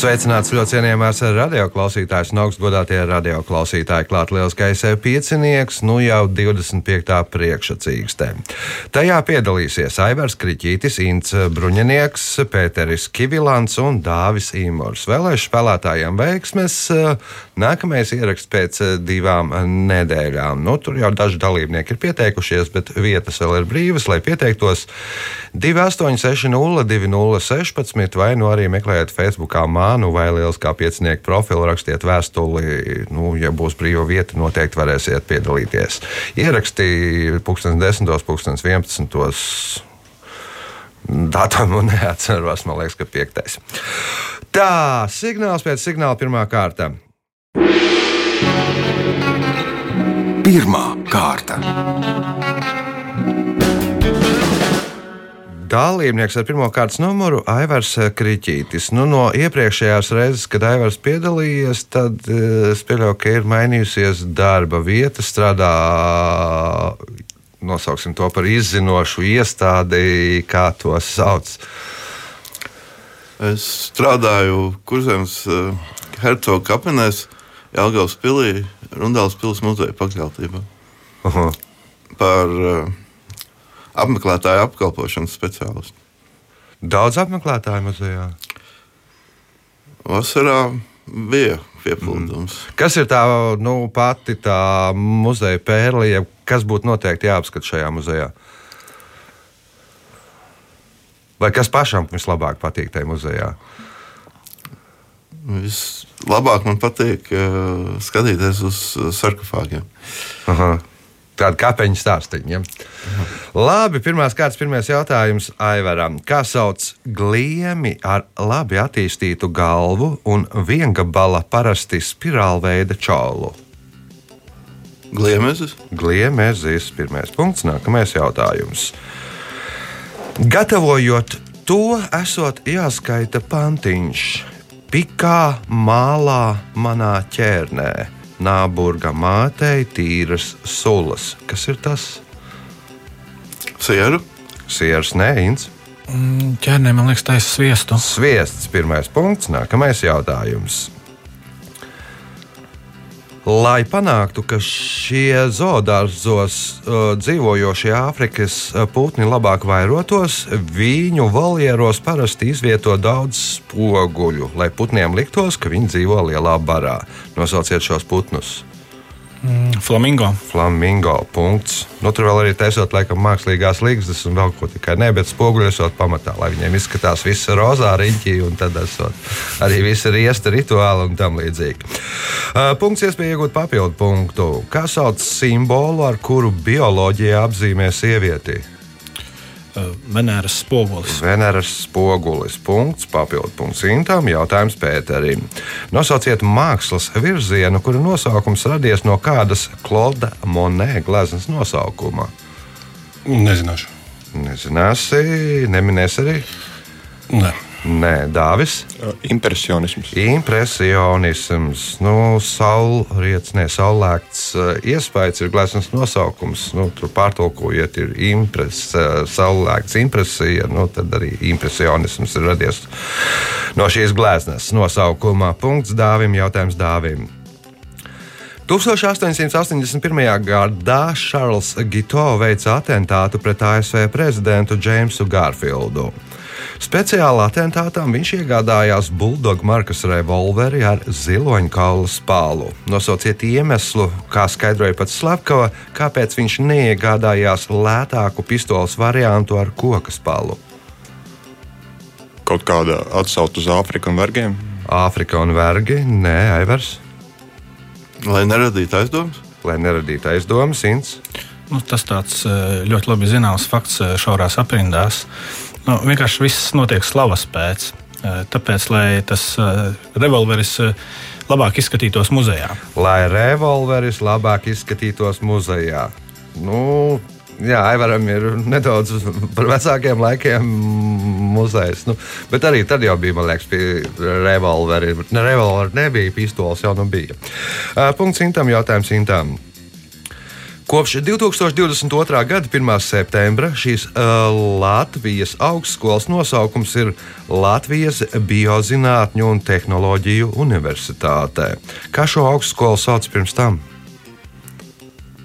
Sveicināts ļoti cienījamās radioklausītājas un augstgadātie radioklausītāji. Klāt lielskais piecinieks, nu jau 25. priekšsacīkstē. Tajā piedalīsies Aivars Kriķītis, Ints Bruņinieks, Pēteris Kivilants un Dāvis Īmors. Vēlēšu spēlētājiem veiksmes. Nākamais ieraksts pēc divām nedēļām. Nu, tur jau daži dalībnieki ir pieteikušies, bet vietas vēl ir brīvas, lai pieteiktos 2860 2016 vai nu arī meklējiet Facebookā manu vai lieliskā piecinieku profilu, rakstiet vēstuli. Nu, ja būs brīva vieta, noteikti varēsiet piedalīties. Ieraksti 10, 11. Datumu neatceros, man liekas, ka piektais. Tā, signāls pēc signāla pirmā kārta. Pirmā kārta. Dalībnieks ar pirmā kārtas numuru Aivars Kriķītis. Nu, no iepriekšējās reizes, kad Aivars piedalījies, tad es pieļauju, ka ir mainījusies darba vieta, strādā. Nosauksim to par izzinošu iestādi, kā to sauc. Es strādāju Kurzemes uh, Hercoga kapinēs, Jālgavas pilī, Rundāls pilsētas muzeja pakļautībā. -huh. Par uh, apmeklētāju apkalpošanas speciālistu. Daudz apmeklētāju muzejā. Vasarā bija piepildījums. Mm. Kas ir tā nu, pati tā muzeja pērlija, kas būtu noteikti jāapskata šajā muzejā? Vai kas pašam vislabāk patīk tajā muzejā? Vislabāk man patīk uh, skatīties uz sarkofāgiem. Aha. Tāda kāpeņa stāstīņa. Ja? Labi, pirmās kārtas, pirmais jautājums Aivaram. Kā sauc gliemi ar labi attīstītu galvu un viengabala parasti spirālveida čaulu? Gliemezis. Gliemezis, pirmais punkts, nākamais jautājums. Gatavojot to, esot jāskaita pantiņš, pikā mālā manā ķērnē. Nāburga mātei tīras sulas. Kas ir tas? Sieru. Sieras neins. Mm, ķernē, man liekas, taisa sviestu. Sviests, pirmais punkts, nākamais jautājums. Lai panāktu, ka šie zoodārzos uh, dzīvojošie Āfrikas putni labāk vairotos, viņu voljeros parasti izvieto daudz spoguļu, lai putniem liktos, ka viņi dzīvo lielā barā. Nosauciet šos putnus. Mm, flamingo. Flamingo. Punkts. Nu, tur vēl arī taisot, laikam, mākslīgās līgas un vēl ko tikai ne, bet spoguļi esot pamatā, lai viņiem izskatās viss rozā riņķī un tad esot arī visi riesta rituāli un tam līdzīgi. Uh, punkts iespēja iegūt papildu punktu. Kā sauc simbolu, ar kuru bioloģija apzīmē sievieti? Venēras spogulis. Venēras spogulis. Punkts, papildu punkts Intam. Jautājums Pēterim. Nosauciet mākslas virzienu, kura nosaukums radies no kādas Klauda Monē gleznas nosaukuma. Nezināšu. Nezināsi, neminēsi arī. Ne. Nē, Dāvis. Impresionisms. Impresionisms, nu, saulriets, ne saulēkts iespējas ir gleznas nosaukums. Nu, tur pārtulkojiet, ir impres, saulēkts impresija, nu, tad arī impresionisms ir radies no šīs gleznas nosaukuma. Punkts Dāvim, jautājums Dāvim. 1881. gadā Šarls Gito veica atentātu pret ASV prezidentu Jamesu Garfieldu. Speciālā atentātam viņš iegādājās Bulldog markas revolveri ar ziloņkaula spālu. Nosauciet iemeslu, kā skaidroja pats Slavkava, kāpēc viņš neiegādājās lētāku pistoles variantu ar koka spālu. Kaut kāda atsauce uz Āfriku un vergiem? Āfrika un vergi? Nē, Aivars. Lai neradītu aizdomas? Lai neradītu aizdomas, Inns. Nu, tas tāds ļoti labi zināms fakts šaurās aprindās. Nu, vienkārši viss notiek slavas pēc. Tāpēc, lai tas revolveris labāk izskatītos muzejā. Lai revolveris labāk izskatītos muzejā. Nu, Jā, Aivaram ir nedaudz par vecākiem laikiem muzejs. Nu, bet arī tad jau bija, man liekas, revolveri. Ne, revolveri nebija, pistols jau nu bija. Uh, punkts Intam, jautājums Intam. Kopš 2022. gada 1. septembra šīs uh, Latvijas augstskolas nosaukums ir Latvijas Biozinātņu un Tehnoloģiju universitātē. Kā šo augstskolu sauc pirms tam?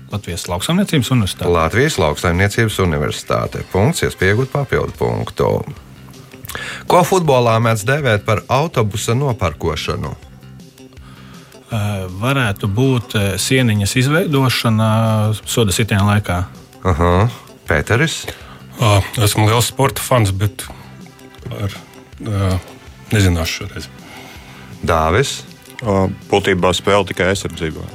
Latvijas lauksaimniecības universitāte. Latvijas lauksaimniecības universitāte. Punkts, iespējot papildu punktu. Ko futbolā mēdz dēvēt par autobusa noparkošanu? Uh, varētu būt uh, sieniņas izveidošana soda sitiena laikā. Aha, Pēteris. Esmu liels sporta fans, bet ar, nezināšu šoreiz. Dāvis. Būtībā spēle tikai aizsardzībā.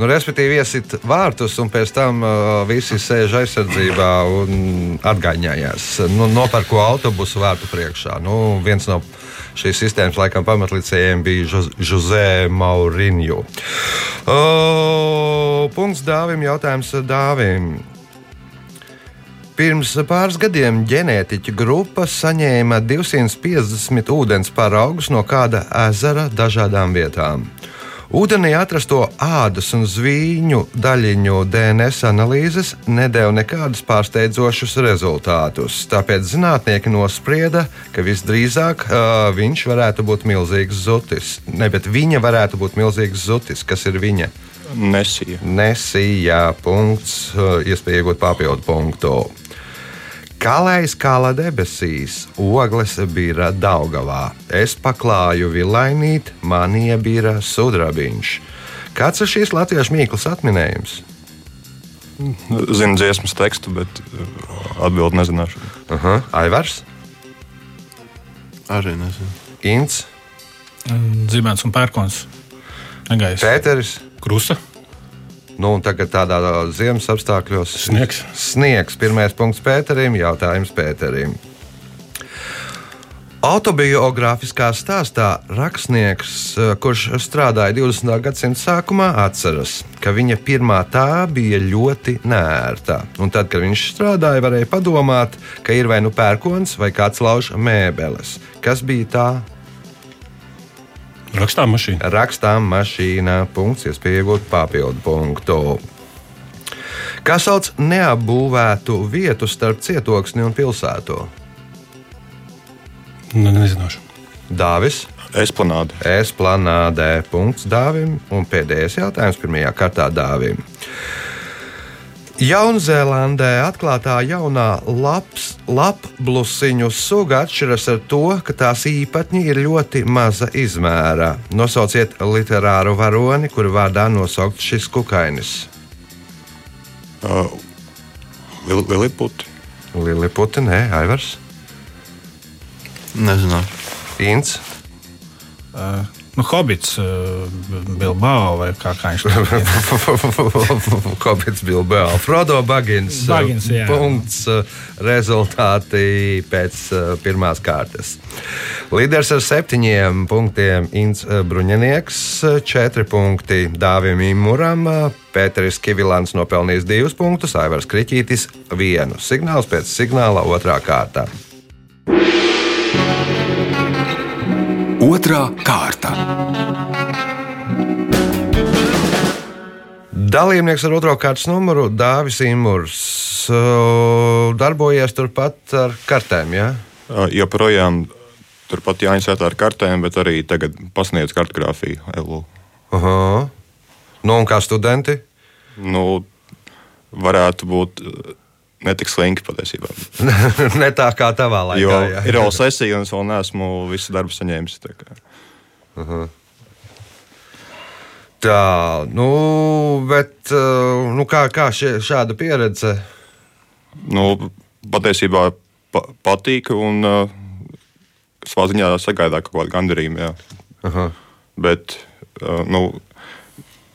Nu, respektīvi, iesit vārtus, un pēc tam uh, visi sēž aizsardzībā un atgādājās. Nu, nopērko autobusu vārtu priekšā. Nu, viens no šīs sistēmas laikam pamatlicējiem bija Jose Mauriņu. Uh, punkts Dāvim, jautājums Dāvim. Pirms pāris gadiem ģenētiķa grupa saņēma 250 ūdens paraugus no kāda ezera dažādām vietām. Ūdenī atrasto ādas un zvīņu daļiņu DNS analīzes nedēļa nekādus pārsteidzošus rezultātus. Tāpēc zinātnieki nosprieda, ka visdrīzāk uh, viņš varētu būt milzīgs zutis. Ne, bet viņa varētu būt milzīgs zutis. Kas ir viņa? Nesija. Nesija punkts, iespēja iegūt papildu punktu. Kalējs kāla debesīs, ogles bija Daugavā. Es paklāju vilainīt, man iebīra sudrabiņš. Kāds ir šīs latviešu mīklas atminējums? Zinu dziesmas tekstu, bet atbildi nezināšu. Aha, Aivars, Arī nezinu. Ints, Zibens un pērkons. Negais. Pēteris. Krusta. Nu, tagad tādā ziemas apstākļos Sniegs. Sniegs. Pirmais punkts Pēterim, jautājums Pēterim. Autobiogrāfiskā stāstā rakstnieks, eh, kurš strādāja 20. gadsimta sākumā, atceras, ka viņa pirmā tā bija ļoti nērta. Un tad, kad viņš strādāja, varēja padomāt, ka ir vai nu pērkons, vai kāds lauž mēbeles. Kas bija tā? Rakstām mašīna. Rakstām mašīnā, punkts, iespēja iegūt papildu punktu. Kā sauc neapbūvētu vietu starp cietoksni un pilsētu? Ne, nezināšu. Dāvis, Esplanāde. Esplanādē, punkts Dāvim, un pēdējais jautājums pirmajā kārtā Dāvim. Jaunzēlandē atklātā jaunā laps, lapblusiņu suga atšķiras ar to, ka tās īpatņi ir ļoti maza izmēra. Nosauciet literāru varoni, kuru vārdā nosaukt šis kukainis. Uh, Lili- Liliputi. Liliputi, nē, Aivars, Nezināšu. Inns. Uh, nu, Hobits, uh, Bilbao vai kā, kā viņš to Hobits Bilbao, Frodo Bagins. Baggins, jā. Punkts uh, rezultāti pēc pirmās kārtas. Līderis ar septiņiem punktiem Inns Bruņinieks, četri punkti Dāvim Imuram, Pēteris Kivilants nopelnījis divus punktus, Aivars Kriķītis vienu. Signāls pēc signāla otrā kārta. Otra kārta. Dalībnieks ar otro kārtas numuru Dāvis. Uh, darbojies turpat ar kartēm. Ja? Joprojām turpat jāinsētā ar kartēm, bet arī tagad pasniedz kartogrāfiju. LU. Aha. Nu, un kā studenti? Nu, varētu būt uh, netik slinki patiesībā. ne tā kā tavā laikā. Jo jā. ir vēl sesija, un es vēl neesmu visu darbu saņēmis. tā kā. Tā, nu, bet uh, nu, kā, kā šie, šāda pieredze? Nu, patiesībā pa patīk, un uh, savā ziņā sagaidā kaut kādu gandarījumu. Aha. Bet, uh, nu,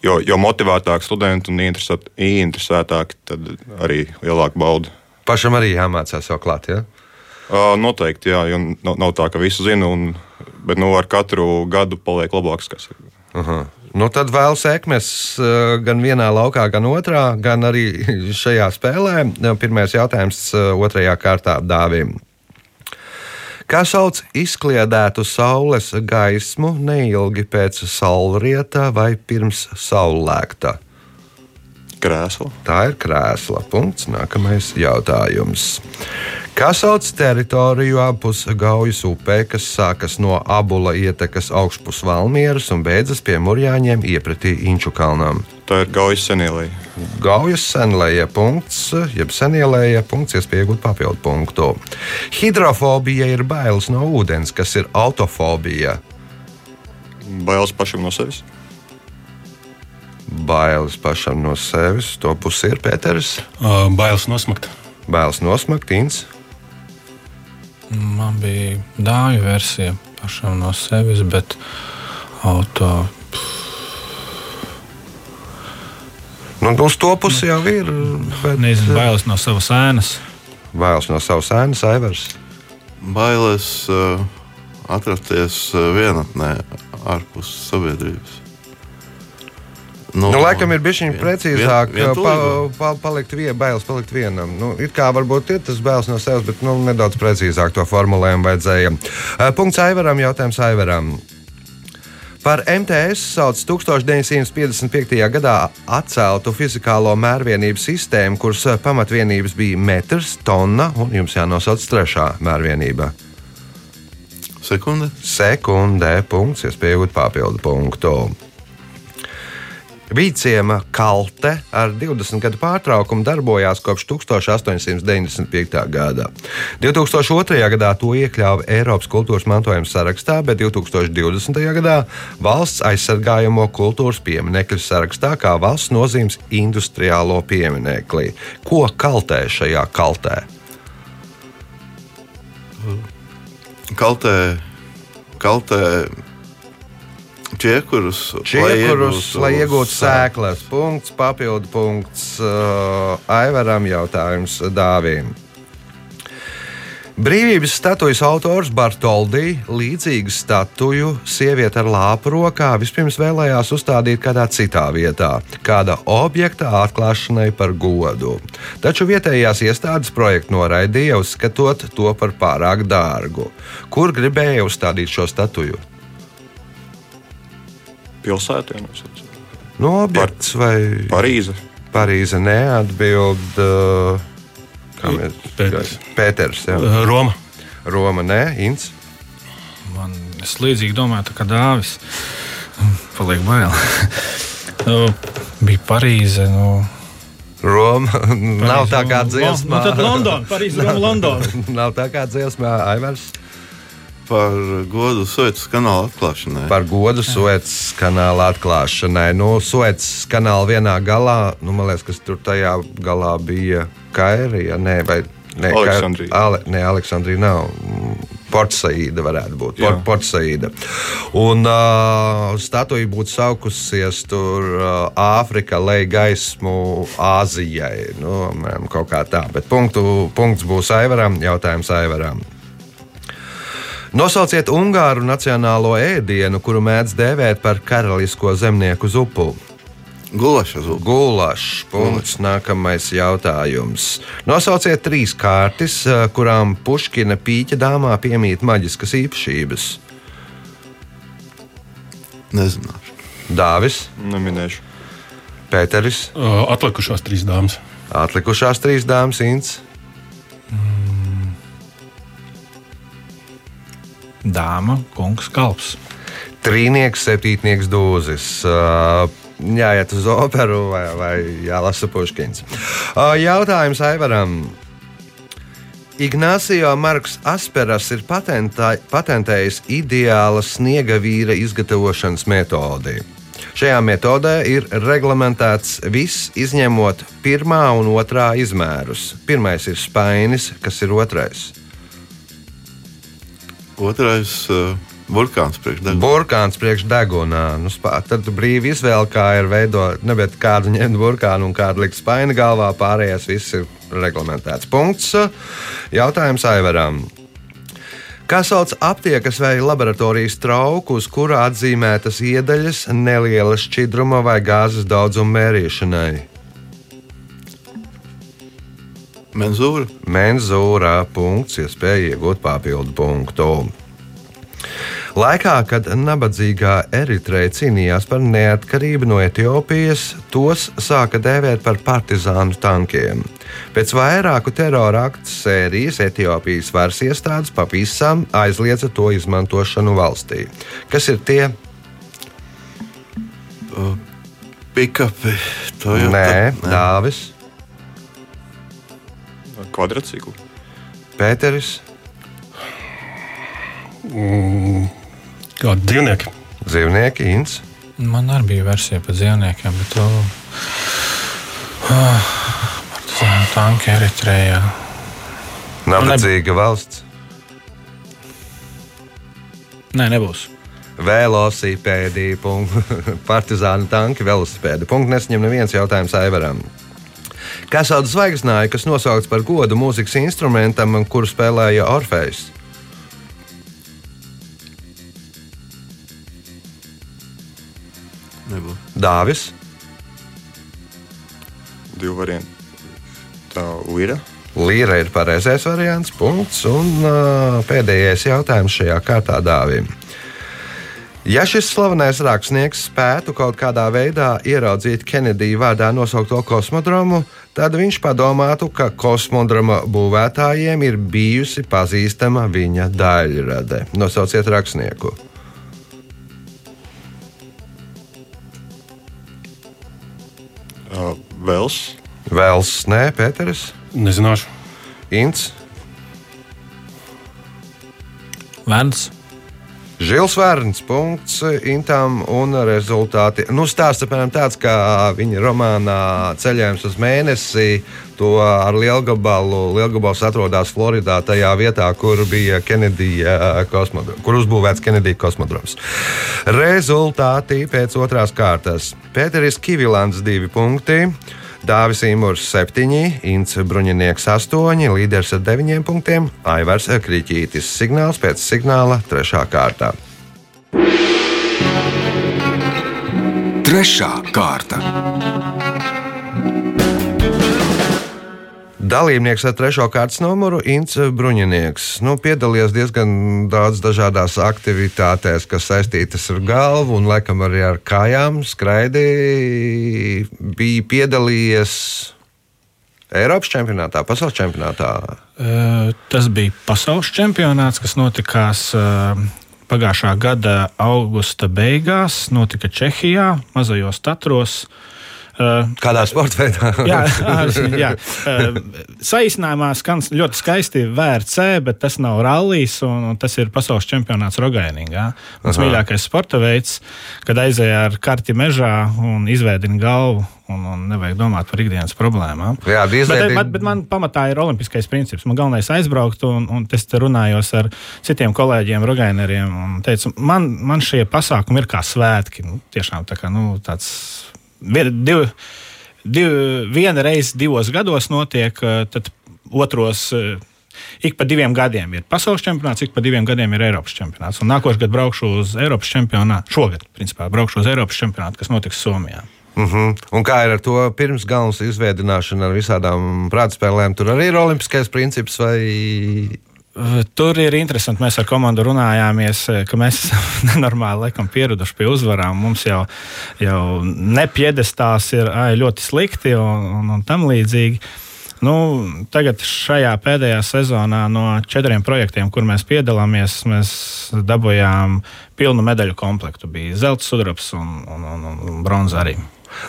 jo, jo motivētāk studenti un ieinteresēt- ieinteresētāki, tad arī lielāka bauda. Pašam arī jāmācās jau klāt. Ja? Uh, noteikti, jā, jo nav, nav tā, ka visu zinu, un, bet nu, ar katru gadu paliek labāks. kas ir. Aha. Nu, tad vēl sekmes gan vienā laukā, gan otrā, gan arī šajā spēlē. Pirmais jautājums otrajā kārtā dāvim. Kā sauc izkliedētu saules gaismu neilgi pēc saulrieta vai pirms saulēkta? Krēsla. Tā ir krēsla. Punkts. Nākamais jautājums. Kā sauc teritoriju apus Gaujas upē, kas sākas no abula ietekas augšpus Valmieras un beidzas pie Mūrjāņiem iepratī Inču kalnām? Tā ir Gaujas senielī. Gaujas senlēja punkts, jeb senielēja punkts, iespēja iegūt papildu punktu. Hidrofobija ir bailes no ūdens, kas ir autofobija. Bailes pašam no sevis. Bailes pašam no sevis, to pusi ir Pēters. Uh, bailes nosmakt. Bailes nosmakt, Inns. Man bija dāvja versija pašam no sevis, bet auto. Nu, uz to pusi jau ir. Bet, Nezinu, bailes no savas ēnas. Bailes no savas ēnas, Aivars. Bailes uh, atrasties uh, vienatnē ārpus sabiedrības. Nu, nu, laikam ir bijis viņa precīzāk, vien- pa, vientulība. pa, palikt, vie, bailes palikt vienam. Nu, it kā varbūt ir tas bailes no sevis, bet nu, nedaudz precīzāk to formulējumu vajadzēja. Eh, Punkts Aivaram, jautājums Aivaram. Par MTS sauc 1955. gadā atceltu fizikālo mērvienību sistēmu, kuras eh, pamatvienības bija metrs, tonna un jums jānosauc trešā mērvienība. Sekunde. Sekundē, punkts, iespēja iegūt papildu punktu. Vīciema kalte ar 20 gadu pārtraukumu darbojās kopš 1895. gada. 2002. gadā to iekļāva Eiropas kultūras mantojuma sarakstā, bet 2020. gadā valsts aizsargājamo kultūras pieminiekļu sarakstā kā valsts nozīmes industriālo pieminekli. Ko kaltē šajā kaltē? Kaltē, kaltē čiekurus, Čiekurus, lai iegūtu sēklas. Punkts, papildu punkts uh, Aivaram jautājums Dāvim. Brīvības statujas autors Bartoldi līdzīgu statuju sieviete ar lāpu rokā vispirms vēlējās uzstādīt kādā citā vietā, kāda objekta atklāšanai par godu. Taču vietējās iestādes projektu noraidīja, uzskatot to par pārāk dārgu. Kur gribēja uzstādīt šo statuju? Pilsētā nosauc. No objekts vai Parīze. Parīze neatbild. Uh, kā mēs- Pēters. Pēters jā. Uh, Roma. Roma, nē, Inns. Man es līdzīgi domāju, kā dāvis. Paliek bail. nu, bija Parīze. Nu, Roma nav tā kā nu, dziesmā. Nu, tad Londona, Parīze, Roma, Londona. nav tā kā dziesmā, Aivars. Par godu Suecas kanāla atklāšanai. Par godu Suecas kanāla atklāšanai. Nu, Suecas kanāla vienā galā, nu, man liekas, kas tur tajā galā bija Kairija. Nē, vai ne? Aleksandrija. Ale, nē, Aleksandrija nav. Portsaīda varētu būt. Port, Portsaīda. Un uh, statuja būtu saukusies tur uh, Āfrika, lai gaismu Āzijai. Nu, kaut kā tā. Bet punktu, punkts būs Aivaram, jautājums Aivaram. Nosauciet Ungāru nacionālo ēdienu, kuru mēdz dēvēt par karalisko zemnieku zupu. Gulaša zupa. Gulašs. Punkts. Nākamais jautājums. Nosauciet trīs kārtas, eh, kurām Puškina pīķa dāmā piemīt maģiskas īpašības. Nezināšu. Dāvis, Neminēšu. Pēteris, atlikušās trīs dāmas. atlikušās trīs dāmas, Inns. Dāma, kungs, kalps. Trīnieks, septītnieks, dūzis. Uh, Jāiet uz operu vai, vai jālasa Puškins. Uh, jautājums Aivaram. Ignācijā Marks Asperas ir patentā- patentējis ideāla sniega vīra izgatavošanas metodi. Šajā metodē ir reglamentēts viss, izņemot pirmā un otrā izmērus. Pirmais ir spainis, kas ir otrais. Otrais uh, burkāns priekšdeguna. Burkāns priekšdegunā. Nu, spā- tad brīvi izvēle, kā ir veidot, nevis kādu ņemt burkānu un kādu likt spaini galvā. Pārējais viss ir reglamentēts. Punkts. Jautājums Aivaram. Kā sauc aptiekas vai laboratorijas trauku, uz kura atzīmētas iedaļas neliela šķidruma vai gāzes daudzuma mērīšanai? Menzūra. Menzūrā punkts, iespēja iegūt papildu punktu. Laikā, kad nabadzīgā Eritreja cīnījās par neatkarību no Etiopijas, tos sāka dēvēt par partizānu tankiem. Pēc vairāku terora aktu sērijas Etiopijas varas iestādes pavisam aizliedza to izmantošanu valstī. Kas ir tie? Pikapi. To jau Nē, tā- Dāvis, Kvadrātciklu. Pēteris, Kādi dzīvnieki? dzīvnieki, Inns. Man arī bija versija par dzīvniekiem, bet to Ah, partizānu tanki Eritrejā. Nabadzīga valsts. Nē, nebūs. Velosipēdi, partizāni tanki, velosipēdi. Punkts nesaņem neviens jautājums Aivaram. Kas sauc zvaigznāju, kas nosaukts par godu mūzikas instrumentam, kuru spēlēja Orfejs? Nebūs. Dāvis, Divi varianti. Tā Lira. Līra ir pareizais variants, punkts. Un uh, pēdējais jautājums šajā kārtā Dāvim. Ja šis slavenais rakstnieks spētu kaut kādā veidā ieraudzīt Kenedija vārdā nosaukto kosmodromu, tad viņš padomātu, ka kosmodroma būvētājiem ir bijusi pazīstama viņa daļrade. Nosauciet rakstnieku. Uh, Vels. Vēls, nē, Pēteris, Nezināšu. Ints, Vērns. Žils Vērns, punkts Intam un rezultāti. Nu, stāsts apmēram tāds, ka viņa romānā Ceļojums uz mēnesi to ar lielgabalu. Lielgabals atrodas Floridā, tajā vietā, kur bija Kenedija kosmodroms, kur uzbūvēts Kenedija kosmodroms. Rezultāti pēc otrās kārtas. Pēteris Kivilants divi punkti. Dāvis Imants 7, Inns Bruņinieks 8, līderis ar 9 punktiem, Aivars Kriņķītis. Signāls pēc signāla 3. kārtā. Trešā kārta. Dalībnieks ar trešo kārtas numuru Inns Bruņinieks. Nu, piedalījies diezgan daudz dažādās aktivitātēs, kas saistītas ar galvu un laikam arī ar kājām. Skraidīja, bija piedalījies Eiropas čempionātā, pasaules čempionātā. Tas bija pasaules čempionāts, kas notikās pagājušā gada augusta beigās. Notika Čehijā, Mazajos Tatros. Uh, Kādā sporta veidā? jā, jā. Uh, saīsinājumā skan ļoti skaisti VRC, bet tas nav rallijs, un, tas ir pasaules čempionāts Rogainingā. Mans mīļākais sporta veids, kad aizēja ar karti mežā un izveidina galvu. Un, un nevajag domāt par ikdienas problēmām. Jā, Bet, izveidīt- bet, bet man pamatā ir olimpiskais princips. Man galvenais ir aizbraukt, un, un es runājos ar citiem kolēģiem, rogaineriem. Teicu, man, man šie pasākumi ir kā svētki. Nu, tiešām tā kā nu, tāds div, div, viena reize divos gados notiek, eh, tad otros. eh, Ik pa diviem gadiem ir pasaules čempionāts, ik pa diviem gadiem ir Eiropas čempionāts. Un nākošais gads braukšu uz Eiropas čempionātu. Šogad, principā, braukšu uz Eiropas čempionātu, kas notiks Somijā. Uh -huh. Un kā ir ar to pirms galvas izveidināšanu, ar visādām prātspēlēm? Tur arī ir olimpiskais princips vai Tur ir interesanti. Mēs ar komandu runājāmies, eh, ka mēs esam nenormāli laikam, pieraduši pie uzvarām. Mums jau, jau nepiedestās ir ai, ļoti slikti un, un, un tam līdzīgi. Nu, tagad, šajā pēdējā sezonā, no četriem projektiem, kur mēs piedalāmies, mēs dabūjām pilnu medaļu komplektu. Bija zelta, sudrabs un, un, un, un bronza arī.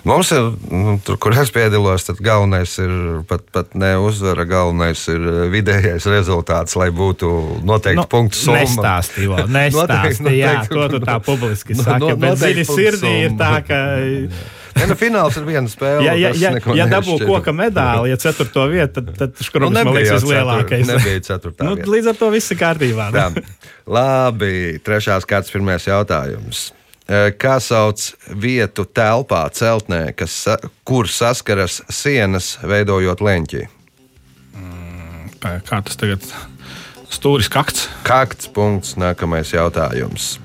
Mums ir, nu, tur, kur es piedalos, tad galvenais ir pat, pat ne uzvara, galvenais ir eh, vidējais rezultāts, lai būtu noteikti nu. Nestāsti, Ivo, nestāsti. Noteikti, jā, noteikti. to tu tā publiski No- saki. no- bet dziļi sirdī ir summa. tā, ka. Ja, nu, fināls ir viena spēle. Ja, ja, ja, ja dabū koka medāli, ja ceturto vietu, tad, tad škrubis Nu, man liekas vislielākais. nebija ceturtā nu, līdz ar to viss ir kārtībā. Labi, trešās kārtas pirmais jautājums. Eh, Kā sauc vietu telpā, celtnē, kas, kur saskaras sienas, veidojot leņķi? Kā kā tas tagad Stūris kakts. Kakts punkts. Nākamais jautājums.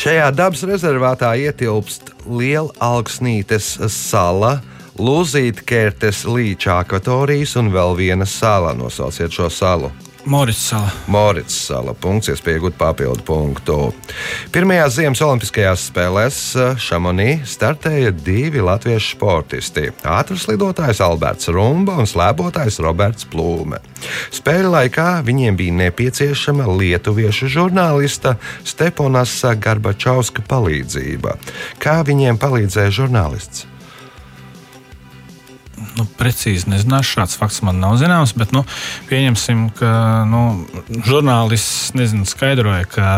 Šajā dabas rezervātā ietilpst liela augsnītes sala, Lūzītkertes līča akvatorijas un vēl viena sala. Nosauciet šo salu. Morits sala. Morits sala. Punkts, iespēja iegūt papildu punktu. Pirmajās Ziemas Olimpiskajās spēlēs eh, Šamonī startēja divi latviešu sportisti - ātrs lidotājs Alberts Rumba un slēpotājs Roberts Plūme. Spēļu laikā viņiem bija nepieciešama lietuviešu žurnālista Steponas Garbačauska palīdzība. Kā viņiem palīdzēja žurnālists? Nu, precīzi nezināšu, šāds fakts man nav zināms, bet nu, pieņemsim, ka nu, žurnālists nezinu, skaidroja, ka,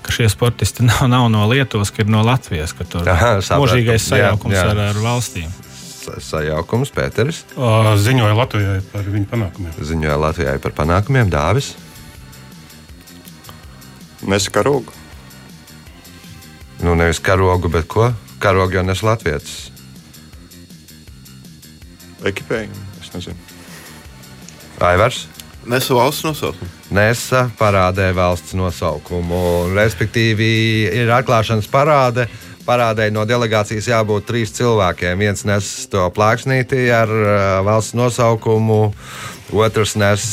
ka šie sportisti nav, nav no Lietuvas, ka ir no Latvijas, ka tur ir mūžīgais Jā, sajaukums jā. ar, ar valstīm. Sa- Sajaukums Pēters Ziņoja Latvijai par viņu panākumiem. ziņoja Latvijai par panākumiem. Dāvis. Nesaka rūgu. Nu, nevis karogu, bet ko? Karogu jau nes Latvijas. Ekipējumu. Es nezinu. Aivars. Nesu valsts nosaukumu. Nesa parādē valsts nosaukumu. Respektīvi, ir atklāšanas parāde. Parādē no delegācijas jābūt trīs cilvēkiem. Viens nes to plāksnīti ar uh, valsts nosaukumu, otrs nes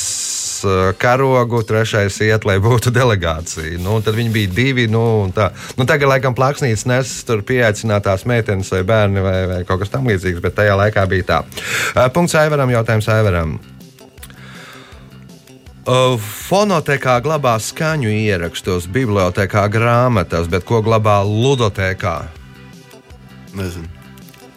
karogu, trešais iet, lai būtu delegācija. Nu, tad viņi bija divi. Nu, nu, tagad, laikam, plāksnītis nes tur pieaicinātās meitenes vai bērni vai, vai kaut kas tamlīdzīgs, bet tajā laikā bija tā. Uh, Punkts Aivaram, jautājums Aivaram. Uh, Fonotekā glabā skaņu ierakstus, bibliotekā grāmatas, bet ko glabā ludotekā? Nezinu.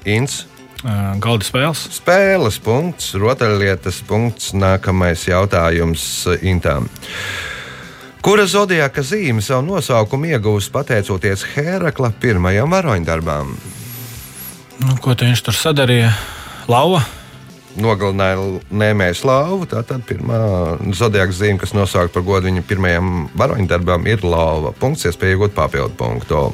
Inns, Uh, Galda spēles. spēles punkts, rotaļlietas punkts, nākamais jautājums Intām. Kura zodiaka zīme savu nosaukumu iegūst pateicoties Hērakla pirmajam varoņdarbam? Nu, ko viņš tur sadarīja? Lauva. Nogalināja Nēmēju slāvu. Tā tad pirmā zodiaka zīme, kas nosaukta par godu viņa pirmajam varoņdarbam, ir lava. Punkts, iespēja iegūt papildu punktu.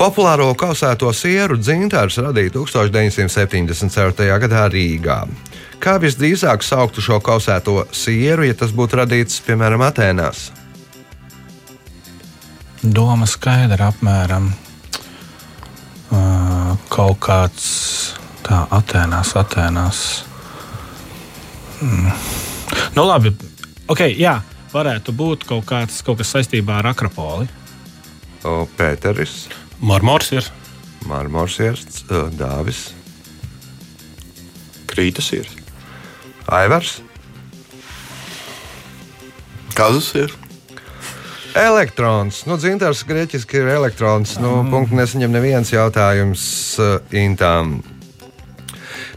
Populāro kausēto sieru dzintars radīja 1974. gadā Rīgā. Kā visdrīzāk sauktu šo kausēto sieru, ja tas būtu radīts piemēram Atēnās? Doma skaidra apmēram. Uh, kaut kāds tā Atēnās, Atēnās. Mm. Nu, labi. Ok, jā, varētu būt kaut, kāds, kaut kas saistībā ar Akropoli. O, Pēteris, Marmors ir. Mārmors, Dāvis, Krītas ir. Aivars. Kazus ir. Elektrons. Nu, dzintars grieķiski ir elektrons. Nu, punktu nesaņem neviens jautājums uh, Intām.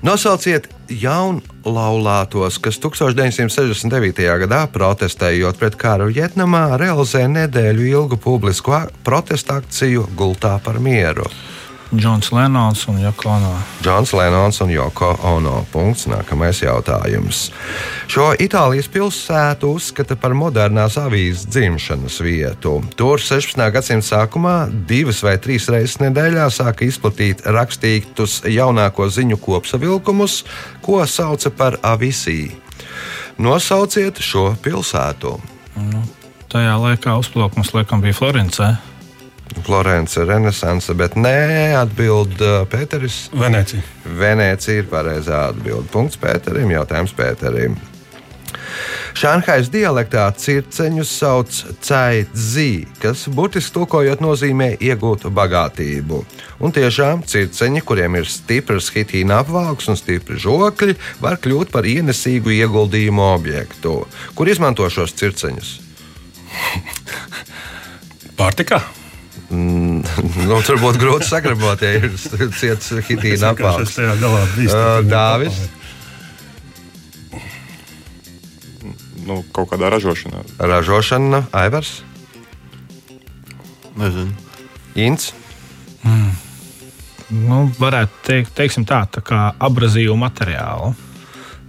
Nosauciet jaunlaulātos, kas 1969. gadā protestējot pret karu Vietnamā, realizēja nedēļu ilgu publisku protesta akciju Gultā par mieru. Džons Lenons un Jakono. Džons Lenons un Joko Ono. Punkts. Nākamais jautājums. Šo Itālijas pilsētu uzskata par modernās avīzes dzimšanas vietu. Tur 16. gadsimta sākumā divas vai trīs reizes nedēļā sāka izplatīt rakstītus jaunāko ziņu kopsavilkumus, ko sauca par avisī. Nosauciet šo pilsētu. Tajā laikā uzplaukums laikam bija Florencē. Florence, Renaissance, bet nē, atbild uh, Pēteris. Venecija. Venecija ir pareizā atbilde. Punkts Pēterim, jautājums Pēterim. Šanhais dialektā circeņus sauc caitzi, kas burtiski tulkojot nozīmē iegūt bagātību. Un tiešām circeņi, kuriem ir stiprs hitīna apvalks un stipri žokļi, var kļūt par ienesīgu ieguldījumu objektu. Kur izmanto šos circeņus? Pārtikā. nu, tur būtu grūti sagrabot, ja ir ciets hitīna. Ā, Dāvis? Nu, kaut kādā ražošanā. Ražošana, Aivars, Nezinu. Inns. Nu, varētu teikt, teiksim tā, tā kā abrazīvu materiālu.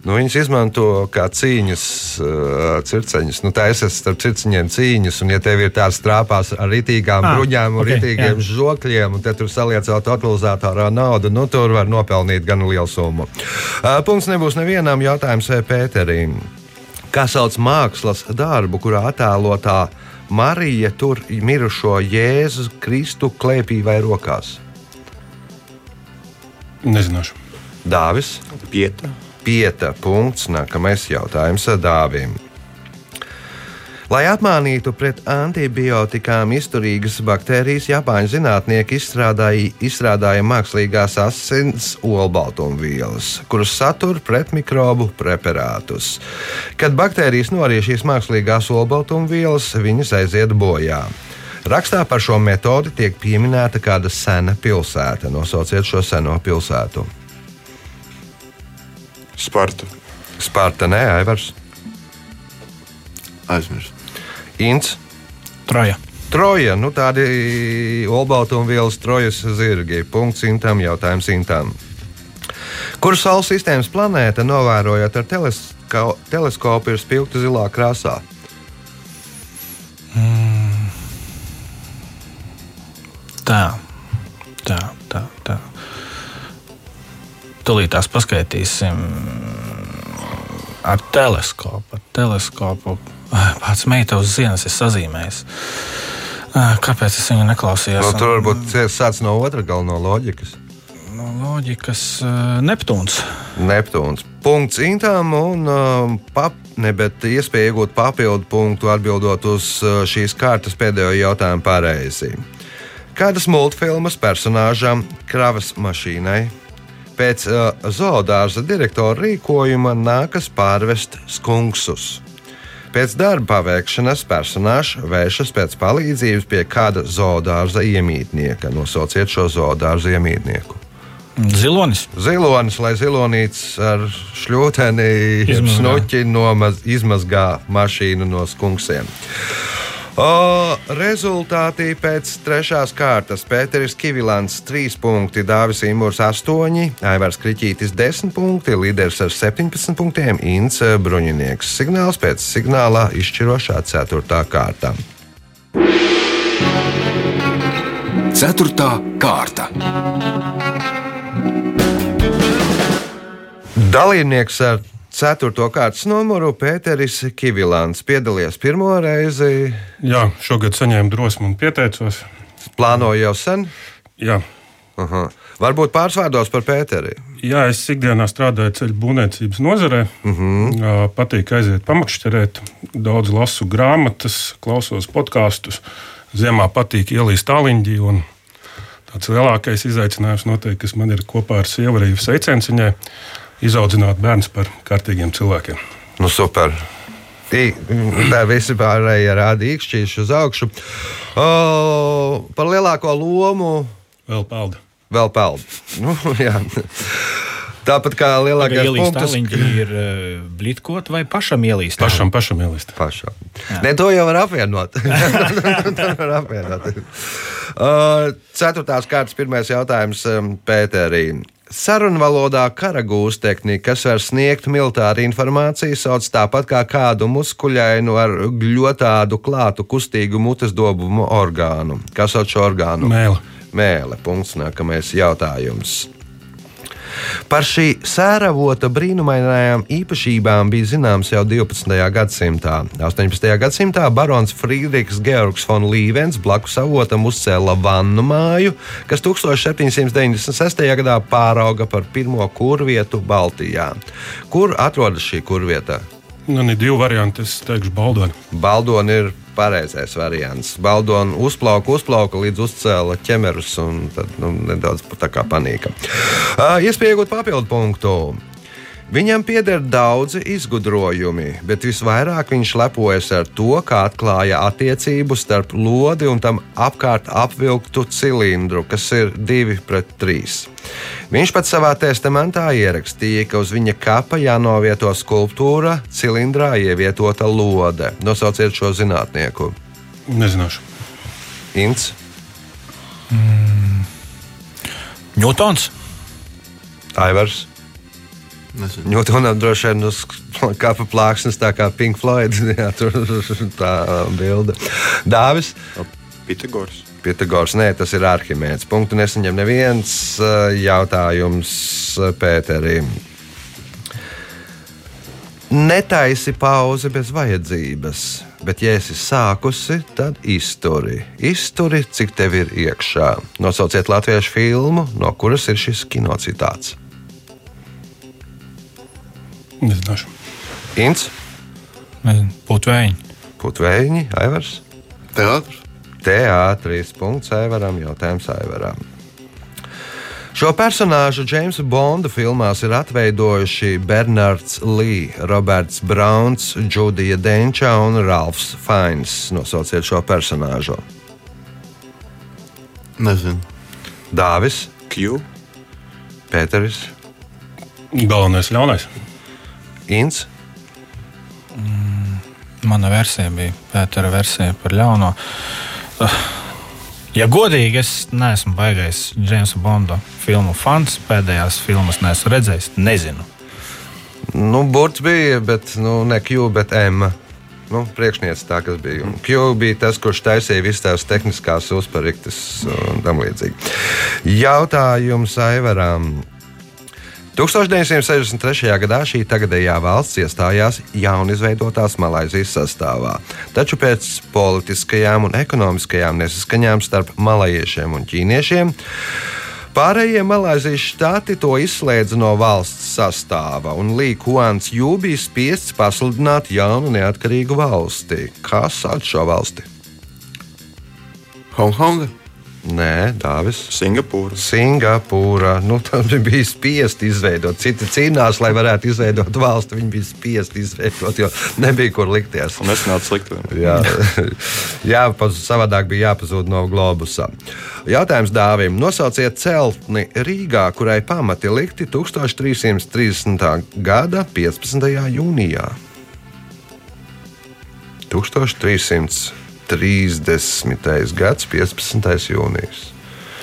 Nu, viņas izmanto kā cīņas, uh, circeņus. Nu, tā es esmu starp circeņiem cīņas, un, ja tev ir tāds trāpās ar ritīgām Ah, bruņām un ok, ritīgiem jā. žokļiem, un te tur saliecot totalizatorā naudu, nu, tur var nopelnīt gan lielu summu. Uh, punkts nebūs nevienam jautājumam vai Pēterim. Kā sauc mākslas darbu, kurā attēlotā Marija tur mirušo Jēzu Kristu klēpī vai rokās? Nezināšu. Dāvis, Pieta. Pieta punkts. Nākamais jautājums Dāvim. Lai apmānītu pret antibiotikām izturīgas baktērijas, Japāņu zinātnieki izstrādāja, izstrādāja mākslīgās asins olbaltumvielas, kuras satur pretmikrobu preparātus. Kad baktērijas norija šīs mākslīgās olbaltumvielas, viņas aiziet bojā. Rakstā par šo metodi tiek pieminēta kāda sena pilsēta. Nosauciet šo seno pilsētu. Sparta. Sparta, nē, Aivars, Aizmirst. Inns. Troja. Troja, nu tādi olbaltumvielas trojas zirgi. Punkts intam, jautājums intam. Kuru Saules sistēmas planēta novērojot ar telesko, teleskopu ir spilgta zilā krāsā? Tā, tā, tā. tā. Tūlīt tās paskaitīsim ar teleskopu. Ar teleskopu. Pats meita uz zienas ir sazīmējis. Kāpēc es viņu neklausījos? Nu, tur varbūt sāc no otra gala no loģikas. no loģikas eh, Neptūns. Neptūns. Punkts intām un um, pap, ne, iespēja iegūt papildu punktu atbildot uz uh, šīs kārtas pēdējo jautājumu pareizi. Kādas multfilmas personāžam kravas mašīnai pēc uh, zoodārza direktora rīkojuma nākas pārvest skunksus? Pēc darba paveikšanas personāžs vēršas pēc palīdzības pie kāda zoodārza iemītnieka. Nosauciet šo zoodārza iemītnieku. Zilonis. Zilonis, lai zilonīts ar šļūteni snuķi nomaz, izmazgā mašīnu no skunksiem. O, rezultāti pēc trešās kārtas. Pēteris Kivilants 3 punkti, Dāvis Imūrs 8, Aivars Kriņķītis 10 punkti, līderis ar 17 punktiem Inns Bruņinieks. Signāls pēc signāla izšķirošā 4. kārta. Ceturtā kārta. Dalībnieks ar 4. kārtas numuru Pēteris Kivilants piedalījās pirmo reizi. Jā, šogad saņēmu drosmi un pieteicos. Plānoju jau sen. Jā, Aha. Varbūt pāris vārdos par Pēteri. Jā es ikdienā strādāju ceļu būvniecības nozarē. Uh -huh. Patīk aiziet pamakšķerēt, daudz lasu grāmatas, klausos podkāstus. Ziemā patīk ielīst tāliņģī. un Tāds lielākais izaicinājums noteikti, kas man ir kopā ar sievu arī seiciens viņai, izaudzināt bērnus par kārtīgiem cilvēkiem. Nu, super. Tā visi pārējie rāda īkšķīši uz augšu. O, par lielāko lomu Vēl paldies! vēl peld. Nu, jā. Tāpat kā Ielīst punkts. tāliņķi ir uh, blitkot vai pašam ielīst? Pašam, pašam ielīst. Pašā. Ne, to jau var apvienot. var apvienot. Uh, ceturtās kārtas pirmais jautājums um, Pēterī. Sarunvalodā karagūs tehnika, kas var sniegt militāru informāciju, sauc tāpat kā kādu muskuļainu ar gļotādu klātu kustīgu mutes dobumu orgānu. Kas sauc šo orgānu? Mēle. Mēle. Punkts. Nākamais jautājums. Par šī sēravota brīnumainajām īpašībām bija zināms jau 12. gadsimtā. 18. gadsimtā barons Friedrichs Georgs von Līvens blakus avotam uzcēla vannu māju, kas 1796. gadā pārauga par pirmo kurvietu Baltijā. Kur atrodas šī kurvieta? Man ir divi varianti. Es teikšu, Baldoni. Baldoni ir pareizais variants. Baldoni uzplauka, uzplauka līdz uzcēla ķemerus, un tad nu, nedaudz tā kā panika. Uh, Iespēja iegūt papildu punktu. Viņam pieder daudzi izgudrojumi, bet visvairāk viņš lepojas ar to, kā atklāja attiecību starp lodi un tam apkārt apvilktu cilindru, kas ir divi pret trīs. Viņš pat savā testamentā ierakstīja, ka uz viņa kapa jānovieto skulptūra, cilindrā ievietota lode. Nosauciet šo zinātnieku. Nezināšu. Ints, Ņūtons. Aivars. Nezinu. Ņūtonam droši vien uz kapa plāksnes, tā kā Pink Floyd. Jā, tur tā bilde. Dāvis. Pitagors. Pitagors, nē, tas ir Arhimēds. Punktu nesaņem neviens uh, jautājums uh, Pēterim. Netaisi pauzi bez vajadzības, bet, ja esi sākusi, tad izturi. Izturi, cik tev ir iekšā. Nosauciet latviešu filmu, no kuras ir šis kinocitāts. Nezināšu. Ints, Putvēņi. Putvēņi, Aivars. Teātris. Teātris. Punkts Aivaram, jautājums Aivaram. Šo personāžu Džeimsa Bonda filmās ir atveidojuši Bernards Lee, Roberts Browns, Judija Denča un Ralfs Fains. Nosauciet šo personāžu. Nezinu. Dāvis, Q. Pēteris, Galvenais ļaunais. Inns, Mana versija bija Pētera versija par ļauno. Uh, Ja godīgi, es neesmu baigais Džeimsa Bonda filmu fans. Pēdējās filmas neesmu redzējis. Nezinu. Nu, Burts bija, bet nu, ne Q, bet M. Nu, Priekšnieks tā, kas bija. Un Q bija tas, kurš taisīja visas tās tehniskās uzpariktes un tam līdzīgi. Jautājums Aivaram. 1963. gadā šī tagadējā valsts iestājās jaunizveidotās Malaisijas sastāvā, taču pēc politiskajām un ekonomiskajām nesaskaņām starp malaiešiem un ķīniešiem Pārējie Malaisijas štati to izslēdza no valsts sastāva, un Līkuāns Jū bija spiests pasludināt jaunu neatkarīgu valsti. Kā sauc šo valsti? Hongkonga. Nē, Dāvis. Singapūra. Singapūra. Nu, tas bija spiests izveidot. Citi cīnās, lai varētu izveidot valsti. Viņi bija spiest izveidot, jo nebija kur likties. Un es nācu slikti. Jā, jā paz, savādāk bija jāpazūd no globusa. Jautājums dāvim. Nosauciet celtni Rīgā, kurai pamati likti 1330. gada 15. jūnijā. 1330. Gads, 15. jūnijas.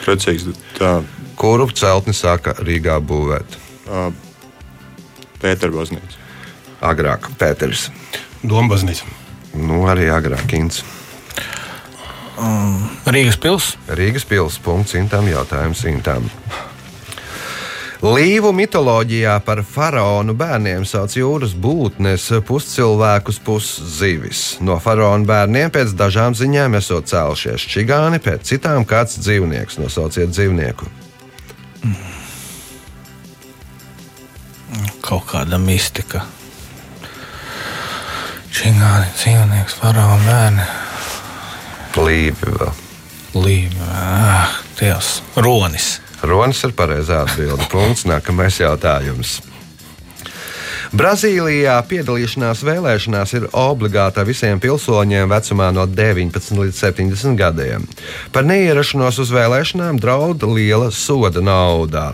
Precīzi. Tā Kuru celtni sāka Rīgā būvēt? Pēterbaznīca. Agrāk Pēters. Dombaznīca. Nu, arī agrāk Inns. Rīgas pilsēta. Rīgas pilsēta. Intām jautājums Intām. Līvu mitoloģijā par faraonu bērniem sauc jūras būtnes, puscilvēkus, puszivis. No faraona bērniem pēc dažām ziņām esot cēlušies čigāni, pēc citām kāds dzīvnieks. Nosauciet dzīvnieku. Kaut kāda mistika. Čingāni, dzīvnieks, faraona bērni. Līvi vēl. Līva, ah, Dievs, ronis. Ronis ir pareizā atbilde. Punkts. Nākamais jautājums. Brazīlijā piedalīšanās vēlēšanās ir obligāta visiem pilsoņiem vecumā no 19 līdz 70 gadiem. Par neierašanos uz vēlēšanām draud liela soda naudā.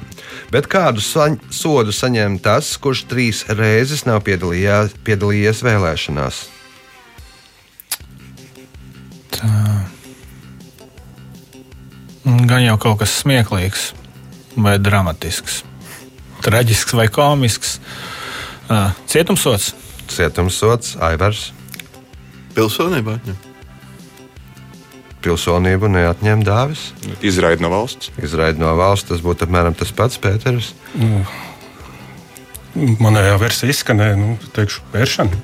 Bet kādu saņ sodu saņem tas, kurš trīs reizes nav piedalījies vēlēšanās? Gan jau kaut kas smieklīgs, vai dramatisks, traģisks vai komisks. Uh, Cietumsots. Cietumsots, Aivars, Pilsonībā atņem. pilsonību neatņem dāvis, Izraida no valsts. izraida no valsts. Tas būtu apmēram tas pats, Pēters. Manējā versija izskanēja, nu, teikšu, pēršana.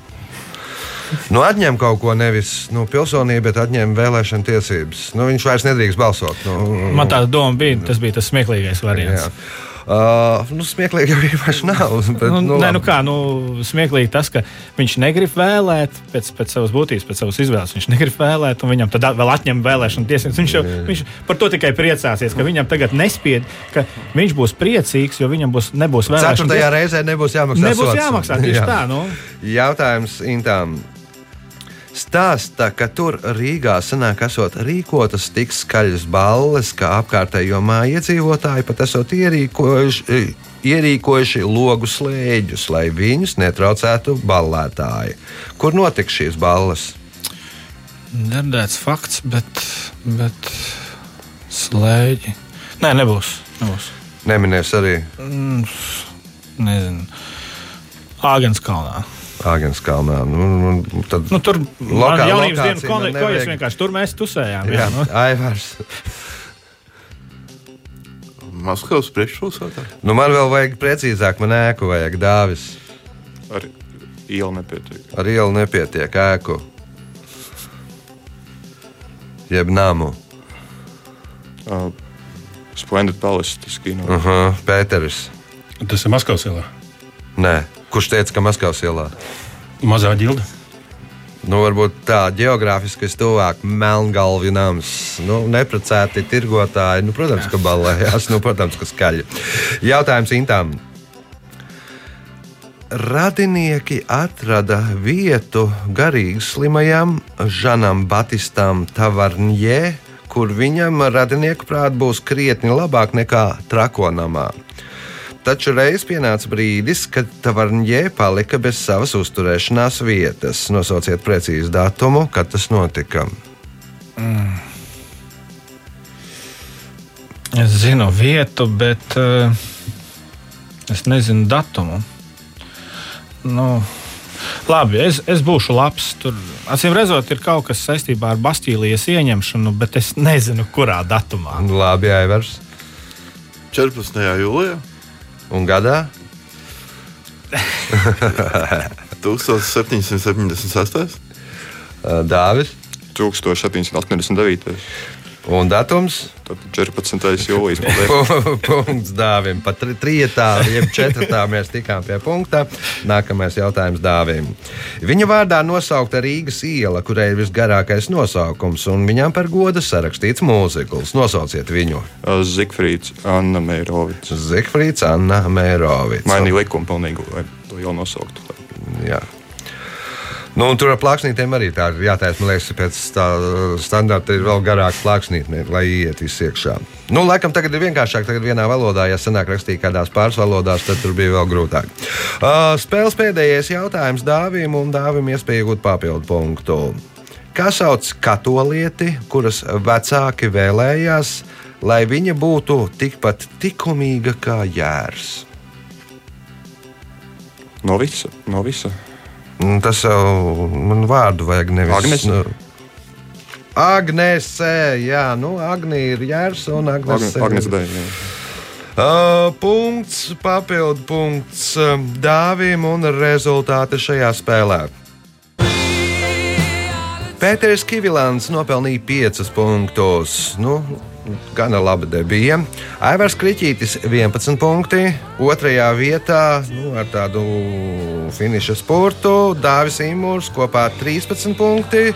Nu, atņem kaut ko nevis nu, pilsonību, bet atņem vēlēšana tiesības. Nu, viņš vairs nedrīkst balsot. Nu, Man tāda doma bija, tas bija tas smieklīgais variants. jā. Uh, nu, smieklīgi jau īpaši nav. Bet, Nu, nu, nē, nu kā, nu, smieklīgi tas, ka viņš negrib vēlēt pēc, pēc savas būtības, pēc savas izvēles. Viņš negrib vēlēt, un viņam tad vēl atņem vēlēšanu tiesības. Viņš, jau, viņš par to tikai priecāsies, ka viņam tagad nespied, ka viņš būs priecīgs, jo viņam būs, nebūs vēlēšanu Ceturtajā reizē nebūs jāmaksā. Nebūs sots. jāmaksā tieši Jā. tā. Nu. Jautājums Intām. Stāsta, ka tur Rīgā sanāk esot rīkotas tik skaļas balles, ka apkārtējo māju iedzīvotāji pat esot ierīkojuši, ierīkojuši logu slēģus, lai viņus netraucētu ballētāji. Kur notiks šīs balles? Dzirdēts fakts, bet, bet slēdzi. Nē, nebūs. nebūs. Neminēs arī Nezinu. Āgens kalnā. Āgens kalnā. Nu, nu, tad, Nu, tur Lokā- bija jaunības dienas koncerts, man ko es nevajag. vienkārši tur mēs tusējām. jā, Jā, nu. Aivars. Maskavas priekšpilsētā. Nu, man vēl vajag precīzāk, man ēku vajag dāvis. Arī iela nepietiek. Ar ielu nepietiek ēku. Jeb namu. Uh, Splendid Palace, tas kino. Uh -huh. Pēteris. Tas ir Maskavas ielā. Nē. Kurš teica, ka Maskavas ielā? Mazā ģilda. Nu, varbūt tā geogrāfiski tuvāk Melngalvi nams. Nu, neprecēti tirgotāji, nu, protams, ka balējās, nu, protams, ka skaļi. Jautājums Intām. Radinieki atrada vietu garīgi slimajam Žanam Batistam Tavarnjē, kur viņam radinieku prāt būs krietni labāk nekā trakonamā. Taču reiz pienāca brīdis, kad Tavarnjē palika bez savas uzturēšanās vietas. Nosauciet precīzu datumu, kad tas notika. Es zinu vietu, bet uh, es nezinu datumu. Nu, labi, es, es būšu labs. Tur, acīm redzot, ir kaut kas saistībā ar Bastīlijas ieņemšanu, bet es nezinu, kurā datumā. Labi, Aivars. 14. jūlijā Un gadā 1778. Dāvis 1789. Un datums. Tad 14. jūlijas. Punkts dāvim. Pat tri- trietā, jeb četratā mēs tikām pie punkta. Nākamais jautājums dāvim. Viņa vārdā nosaukta Rīgas iela, kurai ir visgarākais nosaukums, un viņam par godu sarakstīts mūzikls. Nosauciet viņu. Zigfrīds, Anna Meirovics. Zifrīds, Anna Mērovics. Mainīja likumu pilnīgi, lai to jau nosauktu. Jā. Nu, tur ar plāksnītēm arī tā ir jātaisa. Man liekas, pēc tā standarta ir vēl garāka plāksnīte, lai iet viss iekšā. Nu, laikam tagad ir vienkāršāk. Tagad vienā valodā, ja senāk rakstīja kādās pāris valodās, tad tur bija vēl grūtāk. Uh, spēles pēdējais jautājums dāvim un dāvim iespēja iegūt papildu punktu. Kā sauc katolieti, kuras vecāki vēlējās, lai viņa būtu tikpat likumīga kā jērs? No visa. No visa. Nu, Tas jau man vārdu vajag nevis. Agnese? Nu, Agnese, jā, nu, Agnija ir jērs un Agnese. Agnēs Dēļ. Uh, punkts, papildu punkts uh, dāvim un rezultāti šajā spēlē. Pēters Kivilants nopelnīja 5 punktus. Nu, gana laba debija. Aivars Kriņķītis 11 punkti. Otrajā vietā nu, ar tādu finiša spurtu Dāvis Imūrs kopā 13 punkti.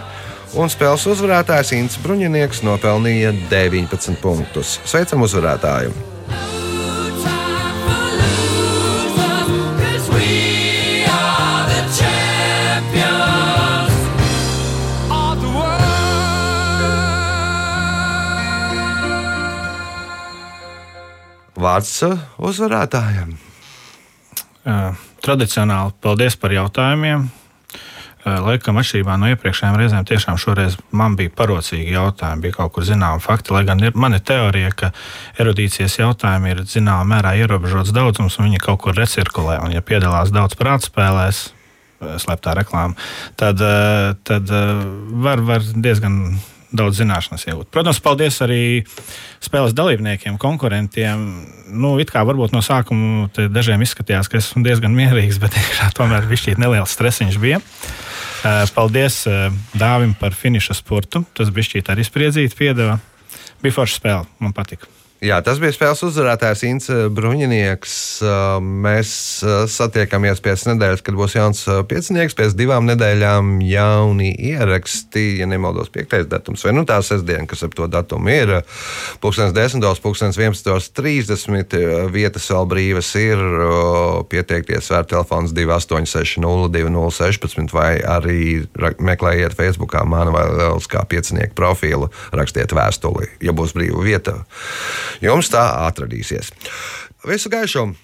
Un spēles uzvarētājs Inns Bruņinieks nopelnīja 19 punktus. Sveicam uzvarētāju! Vārds uh, uzvarētājam. Uh, Tradicionāli paldies par jautājumiem. Uh, Laikam, atšķirībā no iepriekšējām reizēm, tiešām šoreiz man bija parocīgi jautājumi, bija kaut kur zināma fakti. Lai gan ir, man ir teorija, ka erudīcijas jautājumi ir zināmā mērā ierobežots daudzums, un viņi kaut kur recirkulē. Un, ja piedalās daudz prātspēlēs, uh, slēptā reklāmā, tad, uh, tad uh, var, var diezgan daudz zināšanas iegūt. Protams, paldies arī spēles dalībniekiem, konkurentiem. Nu, it kā varbūt no sākuma dažiem izskatījās, ka esmu diezgan mierīgs, bet tomēr bija neliels stresiņš. Bija. Eh, Paldies eh, Dāvim par finiša sportu. Tas bija šķiet arī spriedzīt, piedeva. Bija forša spēle, man patika. Jā, tas bija spēles uzvarētājs Inns Bruņinieks. Mēs satiekamies pēc nedēļas, kad būs jauns piecinieks. Pēc divām nedēļām jauni ieraksti, ja nemaldos, piektais datums, vai nu tā sestdiena, kas ap to datumu ir. Pūkstens 10, pūkstens 11.30. Vietas vēl brīvas ir. Pieteikties var telefons 286 0216 vai arī meklējiet Facebookā manu vai Lieliskā piecinieku profilu, rakstiet vēstuli, ja būs brīva vieta. Jums tā atradīsies. Visu gaišumu!